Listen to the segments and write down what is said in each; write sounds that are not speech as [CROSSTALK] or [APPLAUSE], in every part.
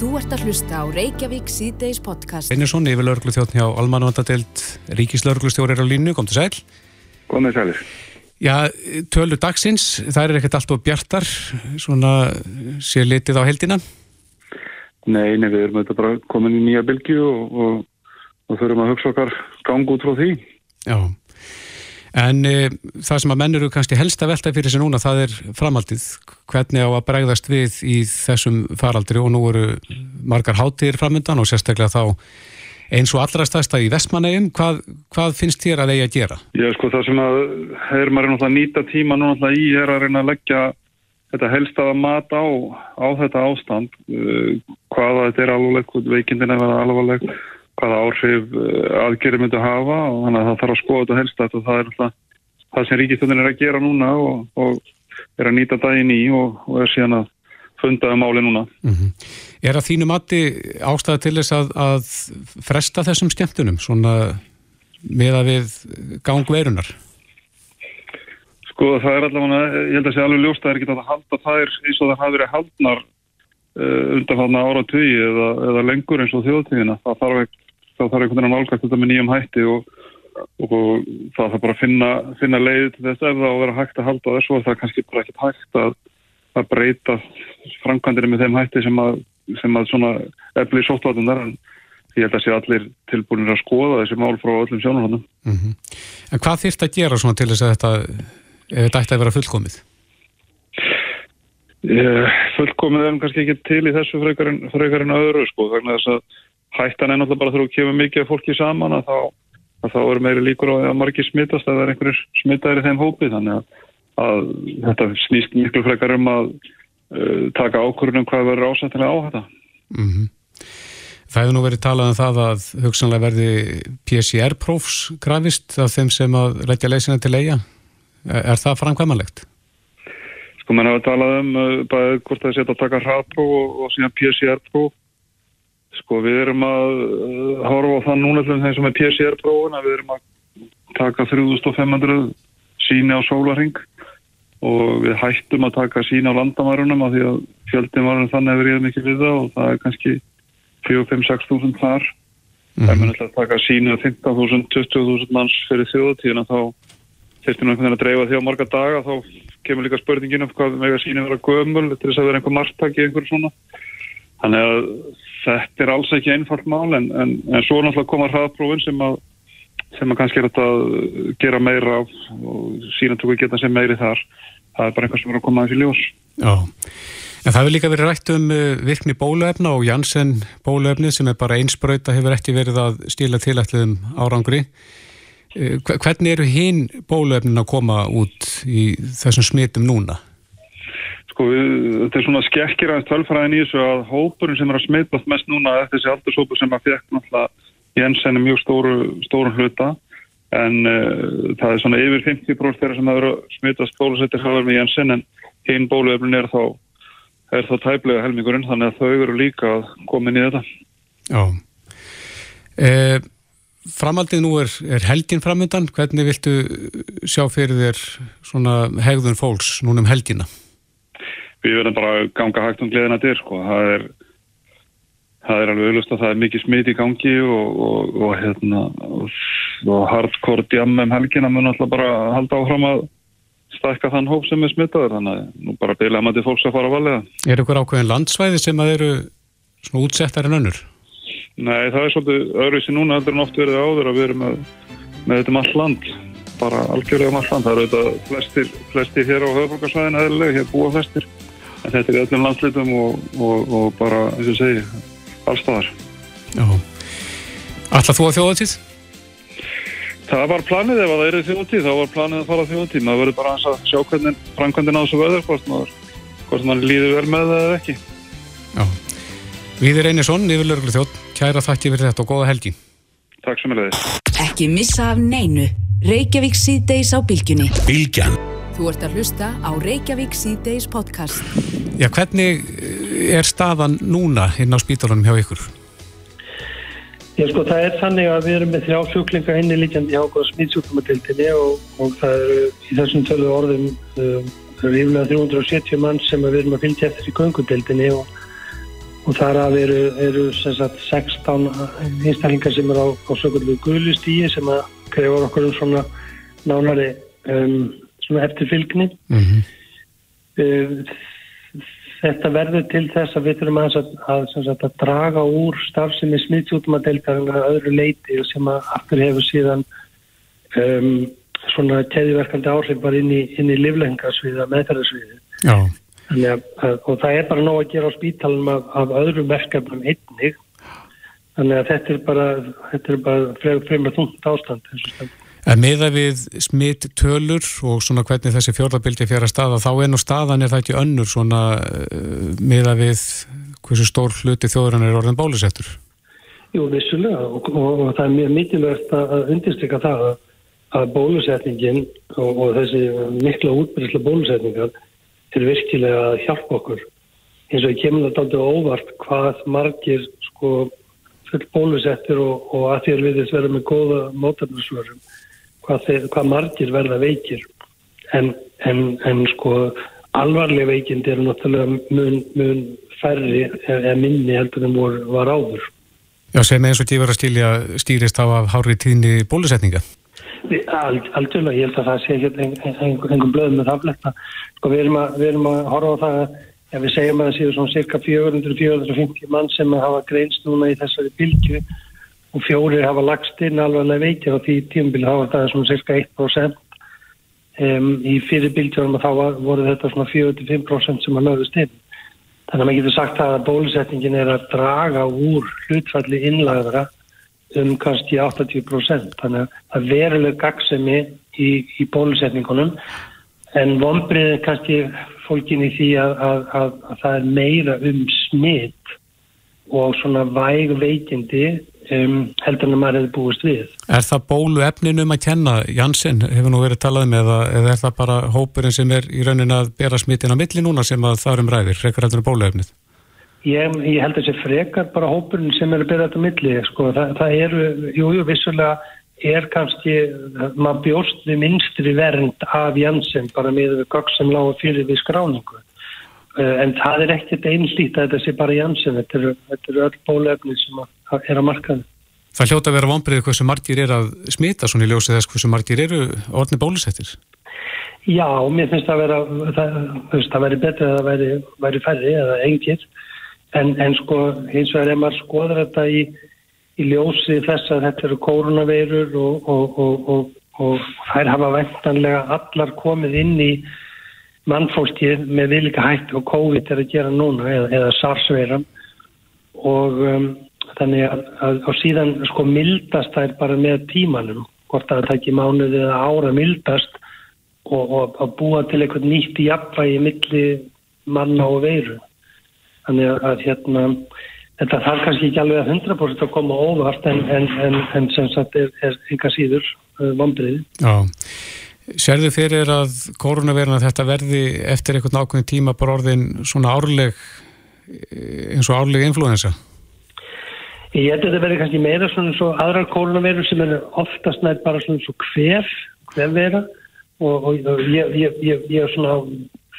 Þú ert að hlusta á Reykjavík síðdeis podcast. Einarsson, yfir lauruglu þjóttn hjá Almanvandadelt, Ríkislauruglu er á línu, kom til sæl. Komið sælir. Já, tölu dagsins, það er ekkert allt og bjartar, svona sé litið á heldina? Nei, nei, við erum þetta bara komin í nýja bylgi og, og, og þurfum að hugsa okkar gang út frá því. Já, En e, það sem að menn eru kannski helst að velta fyrir sig núna, það er framaldið. Hvernig á að bregðast við í þessum faraldri og nú eru margar hátir framöndan og sérstaklega þá eins og allra stærsta í Vestmannegjum. Hvað, hvað finnst þér að eigi að gera? Já, sko það sem að er maður náttúrulega nýta tíma núna í er að reyna að leggja þetta helst að mat á, á þetta ástand. Uh, hvaða þetta er alveg, veikindin er alveg hvaða áhrif eh, aðgerið myndi að hafa og þannig að það þarf að skoða þetta helst og það er alltaf það sem ríkistöndin er að gera núna og, og er að nýta daginn í og, og er síðan að fundaða um máli núna. Mm -hmm. Er að þínu mati ástæða til þess að, að fresta þessum skemmtunum svona með að við gangverunar? Sko það er allavega, ég held að sé alveg ljóst að það er ekki að halda þær eins og það hafi verið haldnar uh, undanfallna ára tugi eða, eða lengur eins og þjóðtíðina. Það þarf ekki þá þarf einhvern veginn að nálgast þetta með nýjum hætti og, og það þarf bara að finna, finna leið til þess að það vera hægt að halda þessu og það er kannski bara ekkit hægt að, að breyta framkvæmdiri með þeim hætti sem að, sem að svona eflir sóttvartunar en ég held að sé allir tilbúinir að skoða þessi mál frá öllum sjónarhóndum. Mm -hmm. En hvað þýrt að gera svona til þess að þetta, þetta ætti að vera fullkomið? Ég, fullkomið er kannski ekki til í þessu frekarinn frekar öðru sko, þannig að þess að hættan er náttúrulega bara þegar þú kemur mikið fólki saman að þá, að þá eru meiri líkur á að margir smittast að það er einhverjir smittaðir í þeim hópi þannig að, að þetta snýst miklu frekar um að uh, taka ákvörðunum hvað verður ásættilega á þetta. Mm -hmm. Það hefur nú verið talað um það að hugsanlega verði PCR-prófs grafist af þeim sem að leggja leysina til. Er, er það framkvæmanlegt? Sko mann hefur talað um uh, bæðið hvort það setja að taka hraðpróf og, og síðan PCR-próf Sko við erum að uh, horfa á það núna þegar sem er PCR-prófun að við erum að taka 3500 síni á sólaring og við hættum að taka síni á landamærunum af því að fjöldin var þannig að við erum ekki við það og það er kannski 4-5-6.000 þar. Mm. Það er mjög að taka síni á 15.000, 20.000 manns fyrir þjóðatíðina þá fyrstum við einhvern veginn að dreifa því á marga daga þá kemur líka spurningin um hvað með síni vera gömul til þess að vera einhver margtaki einhver svona. Þannig að þetta er alls ekki einfalt mál en, en, en svo náttúrulega koma hraðprófin sem að, sem að kannski er að gera meira af og síðan tóku geta sem meiri þar. Það er bara eitthvað sem er að koma aðeins í ljós. Já, en það hefur líka verið rætt um uh, virkni bóluefna og Janssen bóluefni sem er bara einsbröyta hefur ekki verið að stíla tilætliðum árangri. Uh, hvernig eru hinn bóluefnin að koma út í þessum smitum núna? Sko, þetta er svona skekkir aðeins tölfræðin í þessu að hópurinn sem er að smitast mest núna er þessi aldurshópur sem að fekk náttúrulega Jensen er mjög stóru, stóru hluta en uh, það er svona yfir 50% þeirra sem að smitast bólusettir hafa verið með Jensen en hinn bóluefnin er þá, þá tæplega helmingurinn þannig að þau eru líka að koma inn í þetta. Já. Eh, framaldið nú er, er helgin framöndan. Hvernig viltu sjá fyrir þér svona hegðun fólks núna um helgina? Við verðum bara að ganga hægt um gleðina til sko. það er það er alveg auðvist að það er mikið smit í gangi og, og, og hérna og hardcore djam um helgina mun alltaf bara halda áfram að stakka þann hóp sem er smitaður. Þannig að nú bara byrja maður til fólks að fara að valega Er ykkur ákveðin landsvæði sem að eru svona útsettar en önnur? Nei, það er svolítið öðruvísi núna heldur en oft verið áður að við erum með, með þetta um all land. Bara algjörlega um all land. Það eru auðvitað flestir, flestir hér á höfbrukarsvæðinu eðlilega, hér búa flestir en þetta er öllum landslitum og, og, og bara, eins og segi, allstaðar. Já. Alltaf þú að þjóðatíð? Það var planið ef það er þjóðatíð, þá var planið að fara þjóðatíð. Það verður bara að sjá hvernig framkvæmdina á þessu veður, hvort maður, hvort maður líður vel með það eða ekki. Já. Víðir Einarsson, yfirlörglu þjótt, kæra þakki fyrir þetta og góða helgi. Takk sem er leiðis. Ekki missa af neinu. Reykjavík síðdeis á bylgjunni. Bylgjan. Þú ert að hlusta á Reykjavík C-Days podcast. Já, hvernig eh, er staðan núna inn á spítalunum hjá ykkur? Já, sko, það er þannig að við erum með þrjá sjúklinga inni líkjandi hjá okkur smítsjúklumadildinni og, og það eru í þessum tölu orðum um, yfirlega 370 mann sem við erum að fylgja eftir í göngudildinni og, og þar af eru, eru sagt, 16 einstaklingar sem eru á, á sökullu guðlustíi sem að krefur okkur um svona nánari um, svona eftirfylgni mm -hmm. þetta verður til þess að við þurfum að, að, að, að draga úr starfsemi smittsútum að deltaðum að öðru leiti sem að aftur hefur síðan um, svona keðiverkandi áhrif bara inn í, í livlengasviða, meðferðarsviði að, og það er bara nóg að gera á spítalum af, af öðrum verkefnum einnig. Þannig að þetta er bara þetta er bara fremur þungt ástand En meða við smitt tölur og svona hvernig þessi fjórðabildi fjara staða, þá enn og staðan er það ekki önnur svona uh, meða við hversu stór hluti þjóðurann er orðin bólusettur? Jú, vissulega. Og, og, og það er mjög mikilvægt að undirstryka það að, bólusetningin og, og þessi mikla útbyrjuslega bólusetningar er virkilega að hjálpa okkur. Eins og ég kemur þetta aldrei óvart hvað margir sko full bólusettir og, að þér viðist vera með góða mótarnarsvörum hvað, hvað margir verða veikir. En, en, en sko alvarlega veikind eru náttúrulega mun, mun færri eða minni heldur en vor, var áður. Já, sem eins og því verður að stílja stýrist á af hári tíðni bólusetninga? Aldurlega, ég held að það sé ekki einhvern blöð með það fletta. Sko við erum að, við erum að horfa á það að ef við segjum að það séu svona cirka 400-450 mann sem hafa greinst núna í þessari bylgu og fjórir hafa lagst inn alveg veikir og því tíumbil hafa það svona cirka 1% um, í fyrir bylgjónum og þá voru þetta svona 45% sem að lögðust inn. Þannig að maður getur sagt að bólusetningin er að draga úr hlutfalli innlæðara um kannski 80% þannig að það veruleg gagsemi í, í bólusetningunum. En vonbriðið kannski fólkin í því að, að, að, að það er meira um smitt og svona væg veikindi um, heldur en að maður hefur búist við. Er það bólu efninum að kenna, Janssen, hefur nú verið talað með um eða, eða er það bara hópurinn sem er í raunin að bera smittin á milli núna sem að það er um ræðir, frekar heldur en bólu efnið? Ég, ég held að þessi frekar bara hópurinn sem eru að byrja þetta milli, sko, það, það eru, jújú, jú, vissulega er kannski, maður bjóst við minstri vernd af Janssen bara með við gögg sem lágur fyrir við skráningu, en það er ekkert einlít að þetta sé bara Janssen, þetta eru, þetta eru öll bólefni sem að, er að markaðu. Það hljóta að vera vonbreið hversu margir er að smita svona í ljósið þess hversu margir eru orðni bólusettir? Já, mér finnst að vera, það, það veri betrið að það veri, veri færri eða engir En, en sko hins vegar ef maður skoður þetta í, í ljósi þess að þetta eru koronaveirur og, og, og, og þær hafa vendanlega allar komið inn í mannfólkið með vilika hætti og COVID er að gera núna eða, eða SARS-veiram og um, þannig að, að, að síðan sko mildast þær bara með tímanum. Hvort að það ekki mánuði eða ára mildast og að búa til eitthvað nýtt í jafnvægi milli manna og veiru. Þannig að hérna þetta þarf kannski ekki alveg að 100% að koma óvart en, en, en, en sem sagt er, er yngar síður uh, vombriði. Já, sérðu fyrir að koronavirna þetta verði eftir einhvern ákveðin tíma bara orðin svona árleg eins og árleg influensa? Ég held að þetta verði kannski meira svona svo aðrar koronavirur sem er oftast nært bara svona svo hver, hver vera og, og, og ég, ég, ég, ég er svona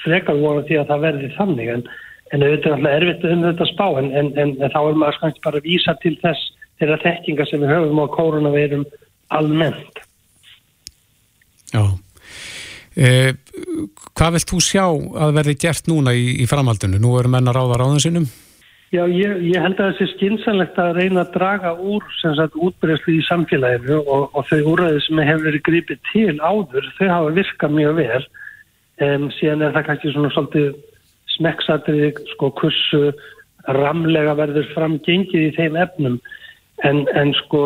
frekar vonað því að það verði þannig en en auðvitað er alltaf erfitt um þetta spá en, en, en, þá er maður kannski bara að vísa til þess þeirra þekkinga sem við höfum á koronaveirum almennt. Já. Eh, hvað vilt þú sjá að verði gert núna í, í framhaldinu? Nú eru menna ráða ráðan sinum? Já, ég, ég held að það sé skynsanlegt að reyna að draga úr útbreyðslu í samfélaginu og, og þau úrræði sem hefur verið gripið til áður, þau hafa virkað mjög vel en síðan er það kannski svona svolítið smekksatriði sko kursu ramlega verður framgengið í þeim efnum en, en sko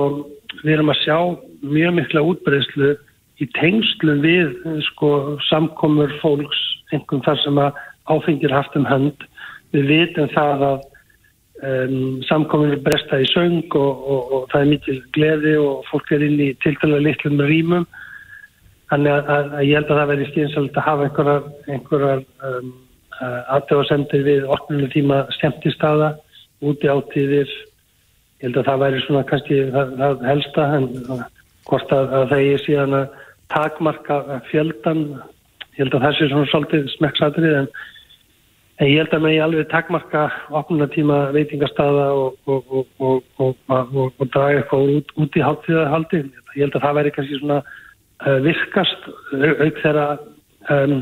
við erum að sjá mjög mikla útbreyslu í tengslu við sko samkomur fólks einhvern þar sem að áfengir haft um hönd. Við vitum það að um, samkomur bresta í söng og, og, og það er mikil gleði og fólk er inn í tiltala litlum rýmum. Þannig að, að, að ég held að það verði skynsalit að hafa einhverjar, einhverjar um, aðtöðasendir við orðnum tíma stemtistaða, úti átíðir ég held að það væri svona kannski það, það helsta en hvort að, að það er síðan að takmarka fjöldan ég held að það sé svona svolítið smekksatrið en En ég held að með ég alveg takmarka opnunatíma veitingastada og, og, og, og draga eitthvað út, út í haldtíðarhaldi. Ég held að það væri kannski svona uh, virkast auk þeirra um,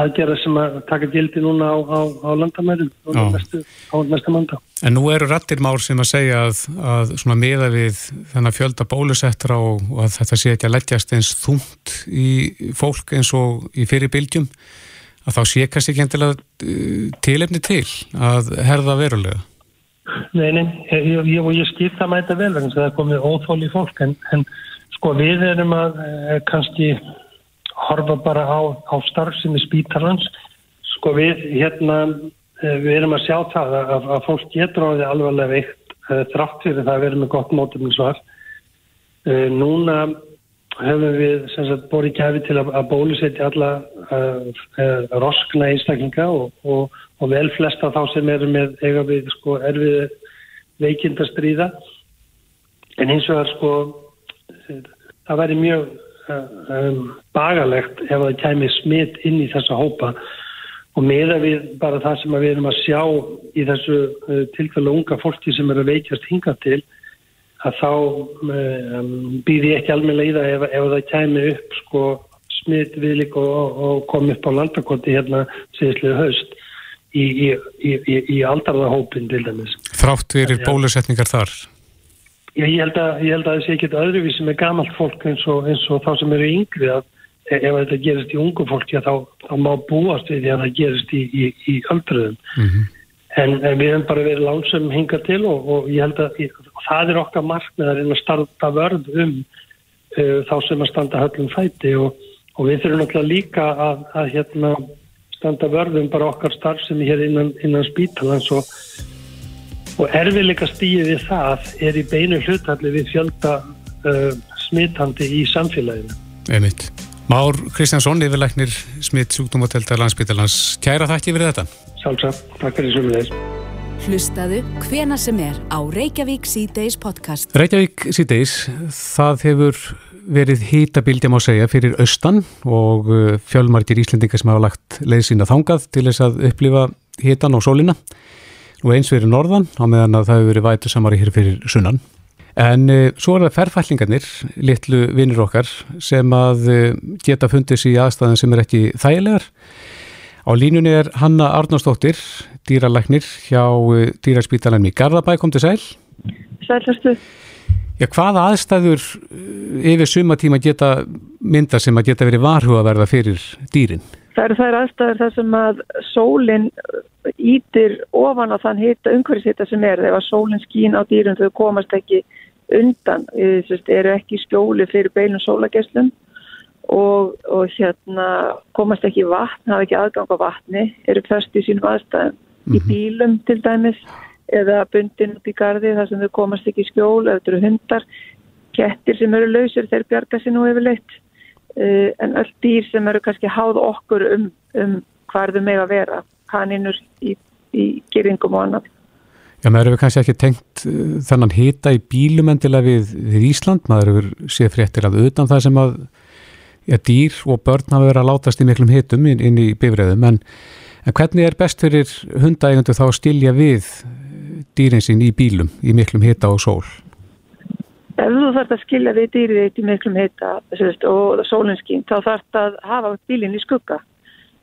aðgerða sem að taka gildi núna á, á, á landamærum á næstu manda. En nú eru rattir már sem að segja að, að svona miða við þennan fjölda bólusettra og, og að þetta sé ekki að leggjast eins þúnt í fólk eins og í fyrirbylgjum að þá sé kannski ekki endilega uh, tilefni til að herða verulega? Nei, nei, ég, ég, ég skýr það mæta vel en það er komið óþól í fólk en, en sko við erum að eh, kannski horfa bara á, á starfsemi spítalans. Sko við hérna eh, við erum að sjá það að, að fólk getur á því alvarlega veikt eh, þrátt fyrir það að vera með gott mótumilsvar eh, núna hefum við sagt, borið kæfi til að, að bólusetja alla roskna einstaklinga og, og, og vel flesta þá sem eru með eiga við sko, erfið veikindastríða. En eins og það sko það væri mjög um, bagalegt ef það kæmi smitt inn í þessa hópa og meða við bara það sem við erum að sjá í þessu uh, tilfælu unga fólki sem eru veikjast hingað til að þá um, býði ekki alveg leiða ef, ef það kæmi upp sko smitt viðlik og, og komi upp á landakoti hérna síðustlega haust í, í, í, í aldarðahópin til dæmis. Þrátt verir bólusetningar þar? Já, ég held að, ég held að þessi ekkert öðruvísi með gamalt fólk eins og, eins og þá sem eru yngri að ef þetta gerist í ungu fólki þá, þá má búast við því að það gerist í öldruðum. Mm -hmm. En, en við hefum bara verið lánsum hinga til og, og ég held að það er okkar markmiðar en að starta vörð um uh, þá sem að standa höllum fæti og, og við þurfum náttúrulega líka að, að hérna, standa vörðum bara okkar starf sem er hér innan, innan spítalans og, og erfiðleika stíði við það er í beinu hlutalli við fjölda uh, smittandi í samfélaginu. Einmitt. Már Kristjánsson, yfirleiknir smitt sjúkdómateltar landsbytalans. Kæra þakki fyrir þetta. Sjálfsagt, takk fyrir sem við þess. Hlustaðu hvena sem er á Reykjavík C-Days podcast. Reykjavík C-Days, það hefur verið hýtabildja má segja fyrir austan og uh, fjölmargir íslendingar sem hafa lagt leið sína þangað til þess að upplifa hýtan og sólina og eins verið norðan á meðan að það hefur verið vætu samari hér fyrir sunnan. En uh, svo er það ferfællingarnir, litlu vinnir okkar, sem að uh, geta fundið sér í aðstæðan sem er ekki þægilegar Á línunni er Hanna Arnóstóttir, dýralæknir hjá eh, dýraspítalanum í Garðabæ, kom til sæl. Sælhastu. Já, hvaða aðstæður eh, yfir sumatíma geta mynda sem að geta verið varhugaverða fyrir dýrin? Það eru þær aðstæður þar sem að sólinn ítir ofan á þann hita, umhverfishita sem er. Þegar sólinn skín á dýrum þau komast ekki undan, það eru ekki skjóli fyrir beilum sólagesslum og, og hérna komast ekki vatn, hafa ekki aðgang á vatni, eru först í sínum aðstæðum, mm -hmm. í mhm. bílum til dæmis eða bundin út í gardi þar sem þau komast ekki skjól eða þau eru hundar, kettir sem eru lausir þeir bjarga sér nú yfirleitt uh, en öll dýr sem eru kannski háð okkur um, um hvað þau með að vera, kaninur í, í geringum og annað. Já, maður hefur kannski ekki tengt uh, þennan hita í bílum endilega við, við Ísland, maður hefur séð fréttir af utan það sem að ja, dýr og börn hafa verið að látast í miklum hitum inn, inn í bifræðum en, en hvernig er best fyrir hundægundu þá að stilja við dýrin sín í bílum í miklum hita og sól? Ef þú þarfst að skilja við dýrið eitt í miklum hita og sólinskín þá þarfst að hafa bílinn í skugga eh,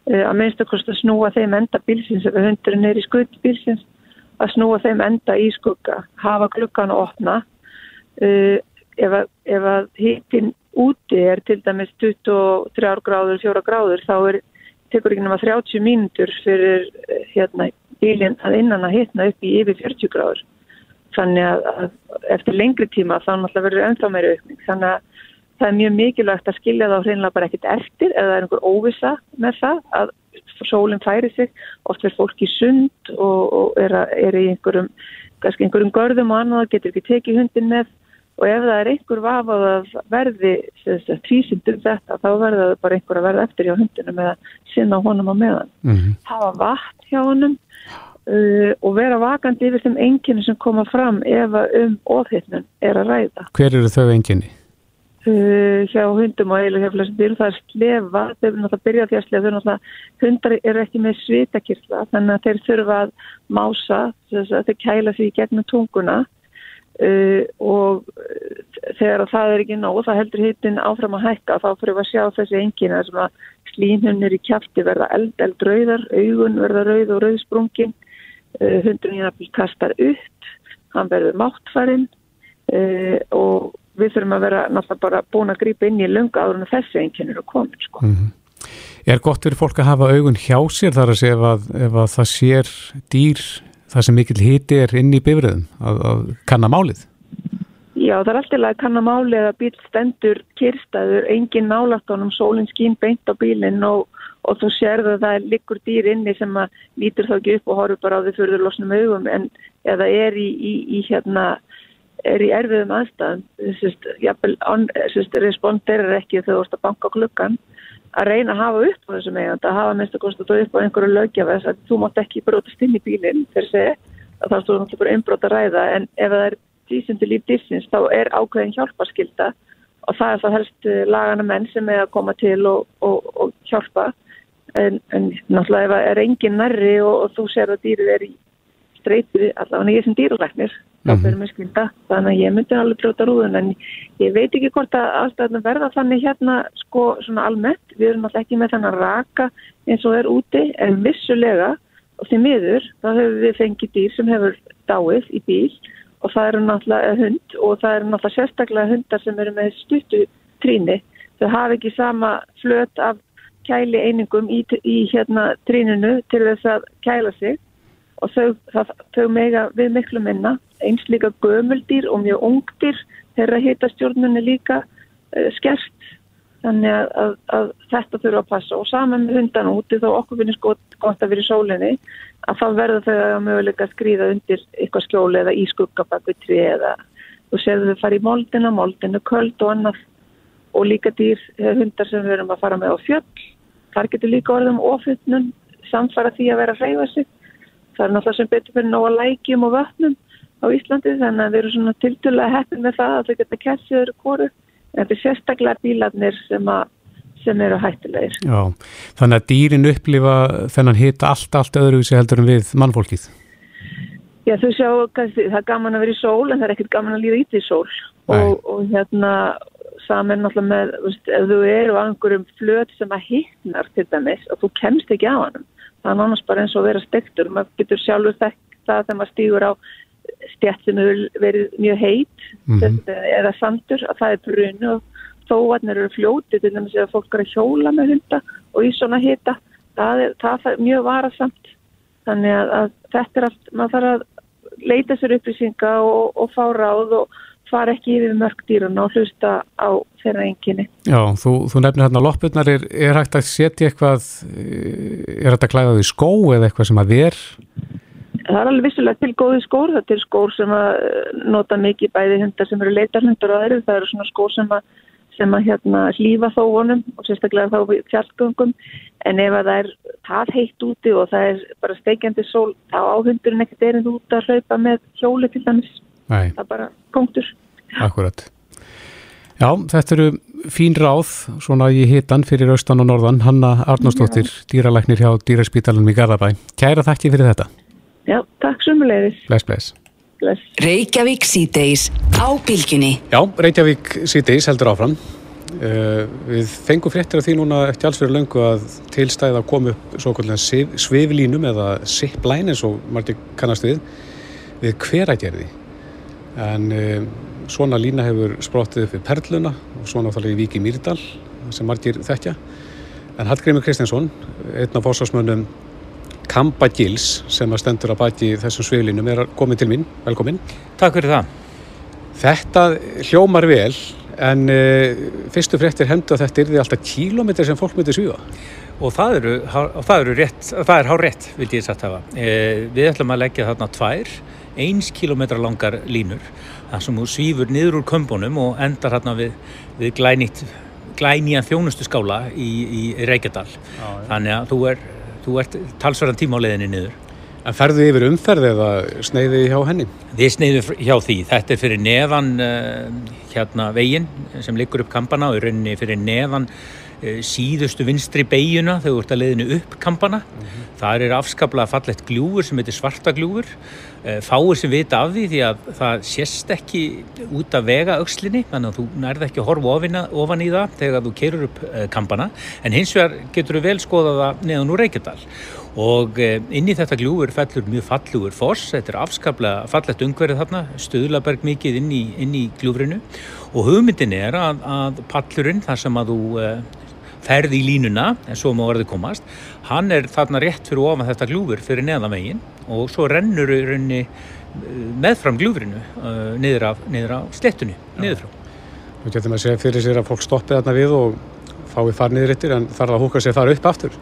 að minnst að snúa þeim enda bílsins ef hundurinn er í skutt bílsins að snúa þeim enda í skugga hafa klukkan að opna. Uh, ef að, að hittin úti er til dæmis 23 gráður, 4 gráður þá er, tekur ekki náma 30 mínútur fyrir eh, hérna bílinn að innan að hitna upp í yfir 40 gráður. Þannig að, að eftir lengri tíma þá náttúrulega verður ennþá meira aukning. Þannig að það er mjög mikilvægt að skilja þá hreinlega bara ekkit eftir eða það er einhver óvisa með það að sólinn færi sig oft verður fólk í sund og, og er, að, er í einhverjum, einhverjum görðum og annað getur ekki tekið hundin með og ef það er einhver vafað að verði tvísindum þetta þá verður það bara einhver að verða eftir hjá hundinum eða sinna honum á meðan mm -hmm. hafa vatn hjá honum uh, og vera vakandi yfir þeim enginni sem koma fram ef um óþittnum er að ræða Hver eru þau enginni? Uh, hjá hundum og eiginlega hjá flestum dýrum, það er slefa, þau eru náttúrulega að byrja því að slefa, þau náttúrulega, hundar eru ekki með svitakirla, þannig að þeir þurfa að mása, þess að þeir kæla því gegnum tunguna uh, og uh, þegar það er ekki nóg, það heldur hittin áfram að hækka, þá fyrir við að sjá þessi engina sem að slínhunir í kæfti verða eld, eld rauðar, augun verða rauð og rauðsprungin, uh, hundurinn hérna kastar upp, hann verður máttfærin uh, og við þurfum að vera náttúrulega bara búin að grípa inn í lunga áður en þessi einhvern er að koma sko. mm -hmm. Er gott fyrir fólk að hafa augun hjá sér þar að segja ef að, ef að það sér dýr það sem mikil hiti er inn í bifriðum að, að kanna málið? Já, það er alltaf að kanna málið að bíl stendur kyrstaður, engin nálaftónum sólinn skín beint á bílinn og, og þú sérðu að það er likur dýr inni sem að lítur þá ekki upp og horfur bara á því fyrir losnum augum en eða er í, í, í hérna er í erfiðum aðstæðum. Responder er ekki þegar þú ert að banka klukkan að reyna að hafa upp á þessum eigand að hafa minnst að konstata upp á einhverju lögjafa þess að þú mátt ekki brotast inn í bílinn þegar segja að það stóður náttúrulega bara einbrot að ræða. En ef það er dísundi líf dýrsins þá er ákveðin hjálparskylda og það er það helst eh, lagana menn sem er að koma til og, og, og hjálpa. En, en náttúrulega ef það er engin nærri og, og þú ser að dýrið er í streytið allavega ég sem þá fyrir mig skilda þannig að ég myndi alveg brjóta rúðun en ég veit ekki hvort að alltaf verða þannig hérna sko svona almennt. Við erum alltaf ekki með þannig að raka eins og er úti en vissulega og því miður þá hefur við fengið dýr sem hefur dáið í bíl og það eru náttúrulega hund og það eru náttúrulega sérstaklega hundar sem eru með stuttu tríni þau hafa ekki sama flöt af kæli einingum í, í hérna tríninu til þess að kæla sig og þau, það, þau mega við miklu minna, eins líka gömuldýr og mjög ungdýr þeirra hitastjórnunni líka uh, skert. Þannig að, að, að þetta þurfa að passa. Og saman með hundan úti þá okkur finnst gott, að vera í sólinni að þá verður þau að möguleika að skrýða undir eitthvað skjóli eða í skuggabakvitri eða þú séðu þau fara í moldina, moldinu köld og annað. Og líka dýr eh, hundar sem við erum að fara með á fjöll. Þar getur líka orðum ofullnum samfara því að vera að hreyfa sig það er náttúrulega sem betur fyrir nóga lækjum og vatnum á Íslandi þannig að við erum svona tildulega heppin með það að þau geta kessið öru kóru en þetta er sérstaklega bílarnir sem, sem eru hættilegir. Já, þannig að dýrin upplifa þennan hita allt, allt öðruvísi heldur en við mannfólkið? Já, þú sjá, það er gaman að vera í sól en það er ekkert gaman að líða ít í sól og, og hérna saman náttúrulega með, veist, ef þú eru á einhverjum flöt sem að hittnar til dæmis og þú kemst ekki á hannum það er nánast bara eins og vera stektur maður getur sjálfur þekkt það þegar maður stýgur á stjætt sem hefur verið mjög heit mm -hmm. eða sandur að það er brun og þóarnir eru fljótið til þess að fólk er að hjóla með hunda og í svona hita. Það er, það er mjög varasamt. Þannig að, að þetta er allt maður þarf að leita sér upplýsinga og, og fá ráð og fara ekki yfir mörg dýrun og hlusta á þeirra enginni. Já, þú, þú nefnir hérna loppurnar, er, er hægt að setja eitthvað, eh, er þetta klæðað í skó eða eitthvað sem að ver? Það er alveg vissulega til góði skór, það er skór sem að eh, nota mikið bæði hundar sem eru leitarhundar og aðrið, það eru svona skór sem að, sem að hérna hlýfa þóunum og sérstaklega þá fjallgöngum en ef að það er það heitt úti og það er bara steikjandi sól, þá áhundurinn ekkert er einn út að hlaupa með hjóli til dæmis. Nei. það er bara punktur. Akkurat. Já, þetta eru fín ráð svona í hitan fyrir austan og norðan. Hanna Arnóstóttir, dýralæknir hjá Dýraspítalunum í Garðabæ. Kæra þakki fyrir þetta. Já, takk sumulegis Bless, bless. Bless. Reykjavík síðdeis á bylginni Já, Reykjavík síðdeis heldur áfram. Uh, Við fengum fréttir af því núna eftir alls fyrir löngu að tilstæða að koma upp svo kvöldlega sviflínum eða zipline eins og margir kannast við við hveragerði en um, svona lína hefur spróttið upp við Perluna og svona áttalega í Víki Mýrdal sem margir þekkja. En Hallgrimur Kristinsson, einn af fórsvarsmönnum Kampa Gils sem að stendur að baki þessum sveilinum er komið til mín, velkomin Takk fyrir það. Þetta hljómar vel en uh, fyrstu fréttir hendu að þetta er því alltaf kílometri sem fólk myndir svíða og það eru, það eru rétt, það er hár rétt vildi ég sagt hafa. Eh, við ætlum að leggja þarna tvær eins kilometra langar línur þar sem þú svífur niður úr kömbunum og endar hérna við, við glænýtt glænýjan þjónustu skála í, í Reykjadal Já, þannig að þú, er, þú ert talsverðan tíma á leðinni niður En ferðu yfir umferð eða sneiði hjá henni? Við sneiðum hjá því. Þetta er fyrir neðan uh, hérna veginn sem liggur upp kampana og í rauninni fyrir neðan uh, síðustu vinstri beiguna þegar þú ert að leiðinu upp kampana. Mm -hmm. Það er afskaplega fallett gljúfur sem heitir svarta gljúfur. Uh, fáir sem vita af því því að það sést ekki út af vega aukslinni þannig að þú nærði ekki að horfa ofina, ofan í það þegar þú kerur upp kampana. En hins vegar getur þú vel skoða það neðan úr Reykjadal. Og inn í þetta gljúfur fellur mjög fallugur foss, þetta er afskaplega fallett umhverfið þarna, stöðlaberg mikið inn í, inn í gljúfrinu. Og hugmyndin er að, að pallurinn þar sem að þú ferði í línuna, en svo má verði komast. Hann er þarna rétt fyrir ofan þetta gljúfur fyrir neðamegin og svo rennur í rauninni meðfram gljúfrinu uh, niður af, niður af slettunni, niður frá. Nú getur maður að segja fyrir sér að fólk stoppi þarna við og fái farniður eittir en þarf að húka sér þar upp aftur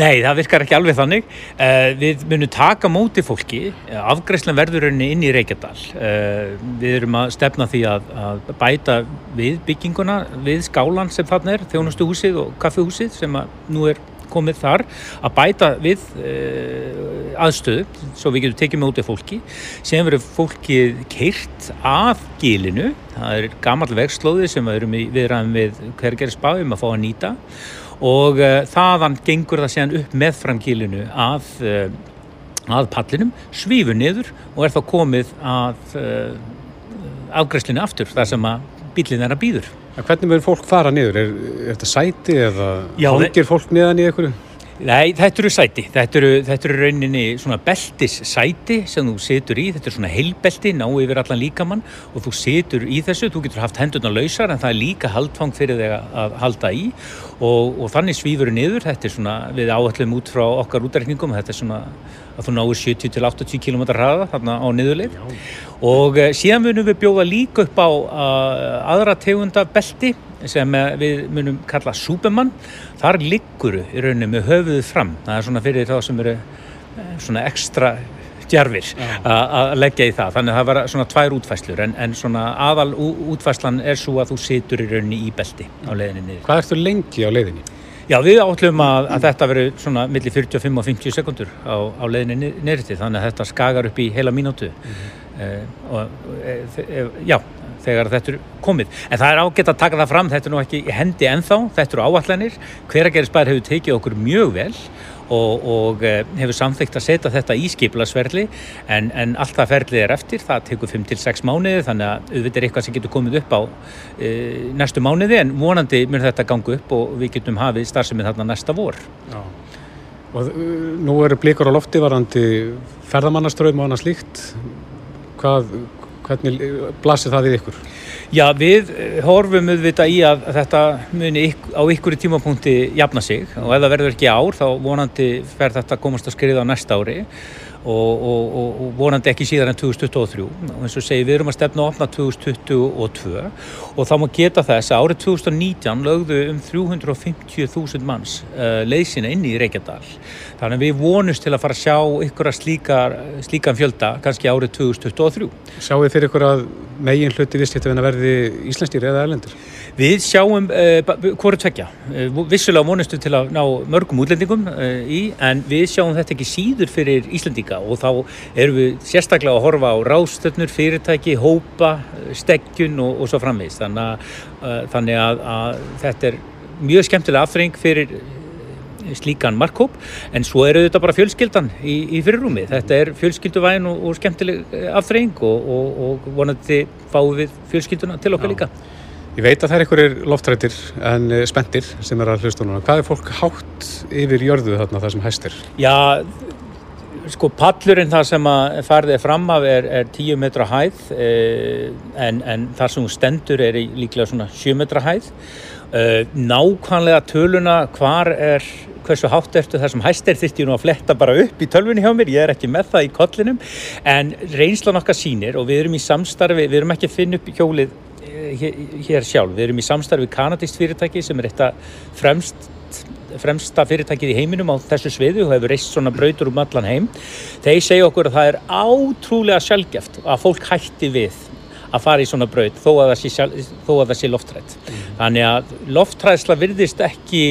Nei, það virkar ekki alveg þannig. Uh, við munum taka móti fólki, afgreifslan verður inn í Reykjadal. Uh, við erum að stefna því að, að bæta við bygginguna, við skálan sem þarna er, þjónustuhúsið og kaffihúsið sem nú er komið þar, að bæta við uh, aðstöðu, svo við getum tekið móti fólki. Sem verður fólkið keirt af gilinu, það er gammal vegslóði sem við erum í viðræðum við hvergerisbáum að fá að nýta og uh, þaðan gengur það séðan upp með framkílinu að, uh, að pallinum, svífur niður og er þá komið að uh, afgræslinu aftur þar sem að bílinn er að býður. Hvernig verður fólk fara niður? Er, er þetta sæti eða hangir fólk niðan í einhverju? Nei, þetta eru sæti. Þetta eru, þetta eru rauninni svona beltis sæti sem þú situr í. Þetta er svona heilbelti, ná yfir allan líkamann og þú situr í þessu. Þú getur haft hendurna lausar en það er líka haldfang fyrir þig að halda í og, og þannig svífur niður. Þetta er svona, við áallum út frá okkar útreikningum, þetta er svona að þú náir 70-80 km hraða þarna á niðurleif og uh, síðan munum við bjóða líka upp á uh, aðra tegunda belti sem við munum kalla Superman þar ligguru í rauninni með höfuðu fram það er svona fyrir þá sem eru svona ekstra djarfir að leggja í það þannig að það var svona tvær útfæslur en, en svona aðal útfæslan er svo að þú situr í rauninni í belti á leiðinni niður. Hvað ertu lengi á leiðinni? Já, við átlum að, að þetta veri svona millir 45 og 50 sekundur á, á leiðinni niður til þannig að þetta skagar upp í heila mínútu mm -hmm. uh, og uh, já þegar þetta er komið. En það er ágætt að taka það fram, þetta er nú ekki hendi ennþá, þetta eru áallanir. Hveragerisbær hefur tekið okkur mjög vel og, og hefur samþygt að setja þetta í skipilagsverli en, en allt það ferlið er eftir, það tekur 5-6 mánuði þannig að auðvitað er eitthvað sem getur komið upp á e, næstu mánuði en vonandi mér þetta gangu upp og við getum hafið starfsemið þarna næsta vor. Já. Og nú eru blíkar á lofti varandi ferðamannaströym og annað slíkt. Hvað, hvernig blasir það við ykkur? Já, við horfum auðvitað í að þetta muni á ykkur í tímapunkti jafna sig og ef það verður ekki ár þá vonandi fer þetta komast að skriða á næsta ári og, og, og vonandi ekki síðan en 2023 og eins og segi við erum að stefna að opna 2022 og þá má geta þess að árið 2019 lögðu um 350.000 manns uh, leysina inn í Reykjadal. Þannig að við vonumst til að fara að sjá ykkur að slíkan fjölda kannski árið 2023 Sjáu þið fyrir ykkur að megin hluti viðskiptavina verði íslenskir eða erlendur? Við sjáum uh, hverju tvekja. Uh, vissulega vonustu til að ná mörgum útlendingum uh, í en við sjáum þetta ekki síður fyrir Íslandíka og þá erum við sérstaklega að horfa á rástöfnur, fyrirtæki, hópa, steggjun og, og svo framvegist. Þannig, þannig að, að þetta er mjög skemmtilega aðfreng fyrir slíkan markkóp en svo eru þetta bara fjölskyldan í, í fyrirrúmi. Þetta er fjölskylduvæn og, og skemmtileg aðfreng og, og, og vonandi fáum við fjölskylduna til okkar Já. líka. Ég veit að það er einhverjir loftrættir en spendir sem er að hlusta núna. Hvað er fólk hátt yfir jörðu þarna það sem hæstir? Já, sko pallurinn það sem að farðið fram af er, er 10 metra hæð eh, en, en þar sem stendur er líklega svona 7 metra hæð. Eh, nákvæmlega töluna hvar er hversu hátt ertu þar sem hæst er þurfti nú að fletta bara upp í tölvunni hjá mér, ég er ekki með það í kollinum en reynslan okkar sínir og við erum í samstarfi, við erum ekki að finna upp hjólið hér, hér sjálf. Við erum í samstarfi kanadist fyrirtæki sem er eitt að fremst, fremsta fyrirtækið í heiminum á þessu sviðu og hefur reist svona brautur um allan heim. Þeir segja okkur að það er átrúlega sjálfgeft að fólk hætti við að fara í svona braut þó að það sé, sjálf- þó að það sé loftrætt. Þannig að loftræðsla virðist ekki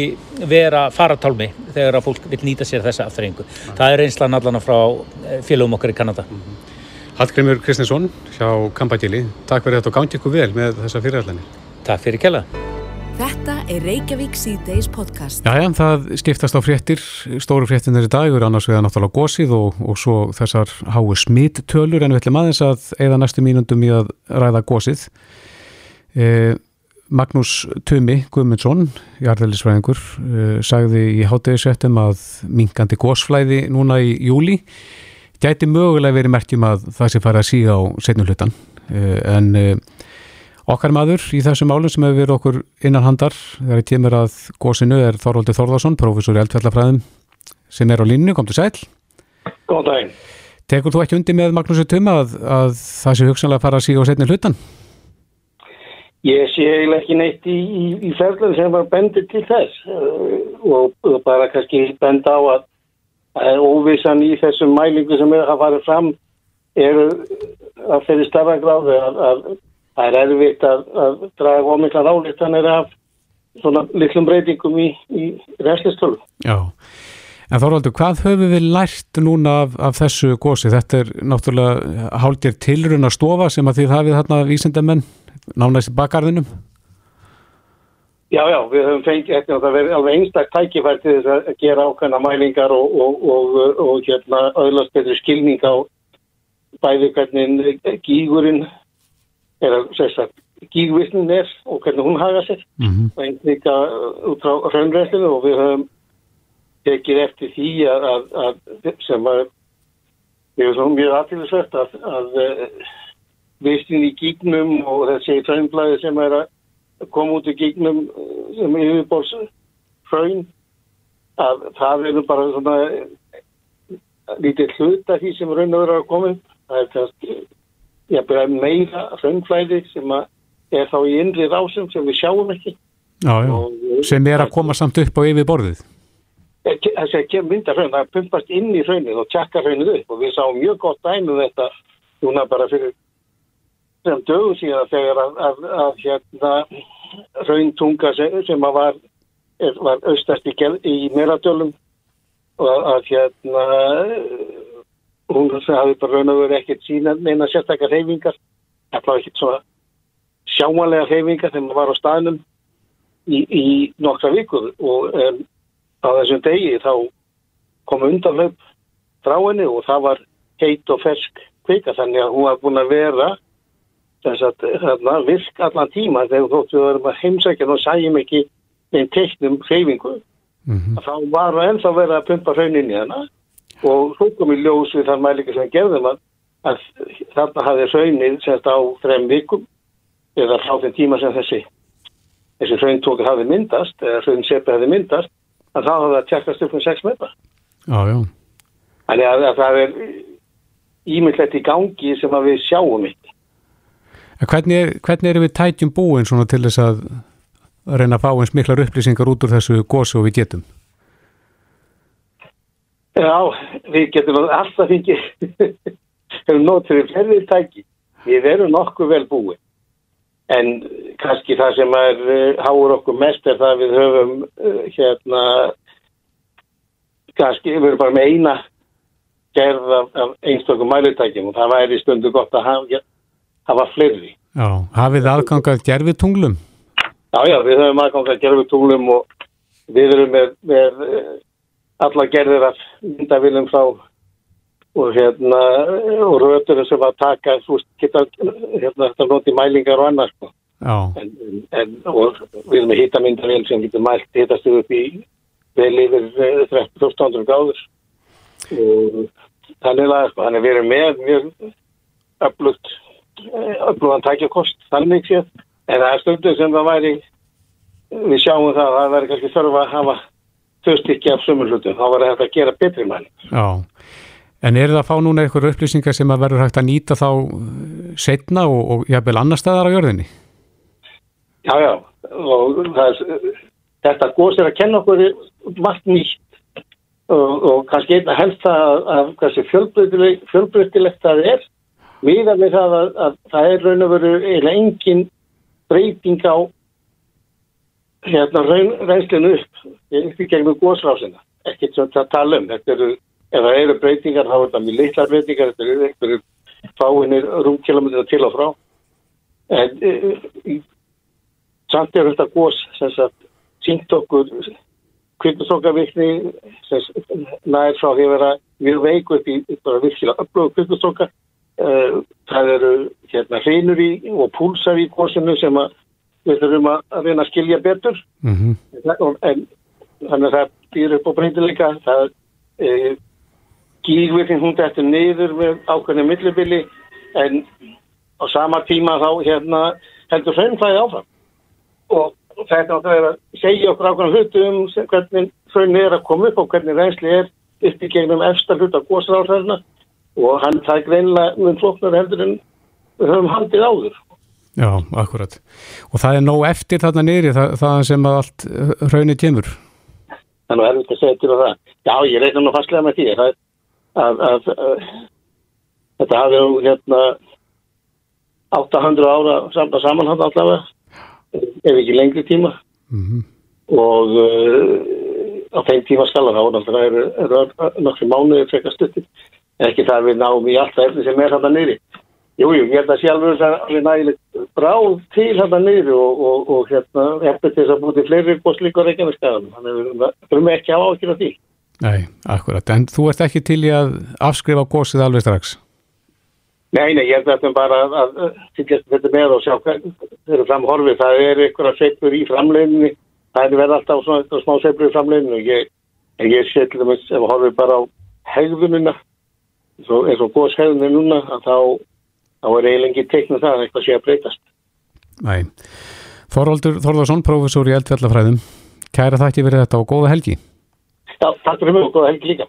vera faratálmi þegar að fólk vil nýta sér þessa afþreyingu. Það er einslan allan frá eh, félögum okkar í Kanada. Hallgrimur Kristinsson hjá Kampagili, takk fyrir þetta og gangi ykkur vel með þessa fyrirætlanir. Takk fyrir kjalla. Er Reykjavík C-Days podcast. Jæja, það skiptast á fréttir, stóru fréttinir í dag eru annars vegar náttúrulega gósið og, og svo þessar háu smittölur en við ætlum aðeins að eða næstu mínundum í að ræða gósið. Eh, Magnús Tumi Guðmundsson, jarðelisfræðingur, eh, sagði í hátegisvettum að minkandi gósflæði núna í júli gæti mögulega verið merkjum að það sé farið að síga á setnum hlutan eh, en eh, Okkar maður í þessum málum sem hefur verið okkur innan handar þegar ég kemur að gósinu er Þorvaldur Þorðarsson, prófessor í eldfjallafræðum sem er á línu, kom til sæl. Góðan daginn. Tekur þú ekki undir með Magnúsi Tuma að, að það sé hugsanlega að fara að síga á setni hlutan? Ég sé eiginlega ekki neitt í, í, í ferðlega sem var bendir til þess uh, og, og bara kannski benda á að, að óvissan í þessum mælingu sem er að fara fram eru að þeirri starra gráðu að, að það er erfitt að, að draga ómikla álítanir af svona litlum breytingum í, í reslistölu. Já. En Þorvaldur, hvað höfum við lært núna af, af þessu gósi? Þetta er náttúrulega hálgir tilruna stofa sem að þið hafið þarna vísindamenn nánæst í bakgarðinum. Já, já, við höfum fengið þetta og það verið alveg einstak tækifært til þess að gera ákveðna mælingar og, og, og, og hérna öðlast betri skilning á bæði hvernig gígurinn er að segja að gígvisnin er og hvernig hún haga sér Mm -hmm. og einn líka út frá raunræslinu og við höfum tekið eftir því að, að, að sem svo mjög aðtýrlisvert að, að vistin í gígnum og þessi raunblæði sem er að koma út í gígnum sem yfirbórs hraun að það verður bara svona lítið hlut af því sem raun og verður að koma það er kannski ég byrja meira raunflæði sem að er þá í innri rásum sem við sjáum ekki Já, já. og Sem er að koma samt upp á yfir borðið. þessi að kemur mynda hraun, það pumpast inn í hraunin og tjekka hraunin upp og við sáum mjög gott dæmi um þetta núna bara fyrir sem dögum síðan þegar að, að, að hérna rauntunga sem, sem að var, var austast í, í Meradölum og að, að hérna hún hafi bara raun og verið ekkert sína neina sérstakar reyfingar allavega ekkert svona sjáanlega reyfingar þegar maður var á staðnum í, í nokkra vikur. Og um, á þessum degi þá kom undanlöp frá henni og það var heit og fersk kvika þannig að hún var búin að vera þess að þarna, virk allan tíma þegar þóttu við varum að heimsækja. Og sæjum ekki einn teiknum hreyfingu. Mm að þá var það ennþá verið að pumpa hraunin í hana og svo kom í ljós við þar mælingar sem gerðum að, að þarna hafði hraunin semst á þrem vikum eða frá þeim tíma sem þessi þessi hrauntók hafði myndast eða hraunsepi hafði myndast að þá hafði það tjekkast upp um 6 metra Já, já. þannig að, að það er ímyndlegt í gangi sem að við sjáum ekki hvernig, er, hvernig erum við tætjum búin svona til þess að reyna að fá eins miklar upplýsingar út úr þessu gósi og við getum? Já, við getum alltaf fengið [LAUGHS] hefur nótur við flerðið tæki. Við erum nokkuð vel búin. En kannski það sem er uh, háur okkur mest er það að við höfum uh, hérna kannski við erum bara með eina gerð af, af einstökum mælutækjum og það væri stundu gott að hafa, hafa fleiri. Já, hafið aðgangað gerfið tunglum? Já, já, við höfum aðgang að gerðu túlum og við erum með, með eh, alla gerðir af myndavilum frá og hérna og rötur sem að taka þú geta hérna þetta noti mælingar og annars sko. En, en, og við erum með hitamyndavél sem getur mælt hitastuð upp í vel yfir eh, 1300 gráður. Og þannig að sko, þannig að við erum með mjög öflugt öflugan tækjakost þannig séð. En það er stundur sem það væri við sjáum það að það væri kannski þörf að hafa þaustykki af sömur hlutum þá var þetta að gera betri mæling já. En er það að fá núna eitthvað upplýsingar sem að verður hægt að nýta þá setna og, og jafnvel annar staðar á jörðinni? Já, já, og það þetta góðs er að kenna okkur margt nýtt og, og kannski einna helst að, að hversu fjölbreytilegt það er miða með það að, að það er raun og veru engin breyting á hérna reynslinu upp upp í gegnum góðsrásina ekkert sem það tala um. Eru, ef það eru breytingar þá er þetta mjög litlar breytingar. Þetta eru einhverju fáinir rúmkilometra til og frá. En e, e, samt er þetta góðs sem sagt sínt okkur kvipnustokkavikni nær frá því að vera mjög veik upp í bara virkilega upplögu kvipnustokka það eru hérna hreinur í og púlsar í góðsinu sem að við þurfum að reyna að skilja betur. Mm -hmm. en þannig að það býr upp á breytileika það e, gígvirkning hún dættur niður með ákveðinu millibili en á sama tíma þá hérna heldur hraunflæði áfram. Og þetta átt að vera að segja okkur ákveðinu hlutu um hvernig hraunni er að koma upp og hvernig reynsli er upp í gegnum efsta hlut af góðsráðsræðina og hann það greinlega mun floknar heldur en við höfum handið áður Já, akkurat. Og það er nóg eftir þarna niðri, það, það sem að allt hraunni kemur? Þannig að erfitt að segja til það. Já, ég reyna nú fastlega með því að, að, að, að þetta hafi nú hérna 800 ára saman, samanhand allavega, ef ekki lengri tíma. Mm -hmm. Og uh, á þeim tíma skala þá, það eru er, nokkru mánuðir frekar stuttir, ekki það við náum í allt það efni sem er þarna niðri. Jújú, jú, ég held að sjálfur þess að við nægilegt bráð til hérna niður og, og, og hérna eftir þess að búti fleiri góðslíkur reykjarnarskaðan. Þannig að við þurfum ekki að ákjöra því. Nei, akkurat. En þú ert ekki til í að afskrifa góðsið alveg strax? Nei, nei, ég held að þetta bara að, fylgjast þetta með og sjá hvað þeir eru framhorfið. Það er einhverja seipur í framleginni. Það er verið alltaf svona smá seipur í framleginni og ég, ég sé til dæmis ef að horfið bara á hegðunina eins og góðshegðunni núna að þá þá er eiginlega ekki teiknum það að eitthvað sé að breytast. Næ. Þorvaldur Þorðarsson, professor í eldfjallafræðum. Kæra þakki fyrir þetta og góða helgi. Já, takk fyrir mig og góða helgi líka.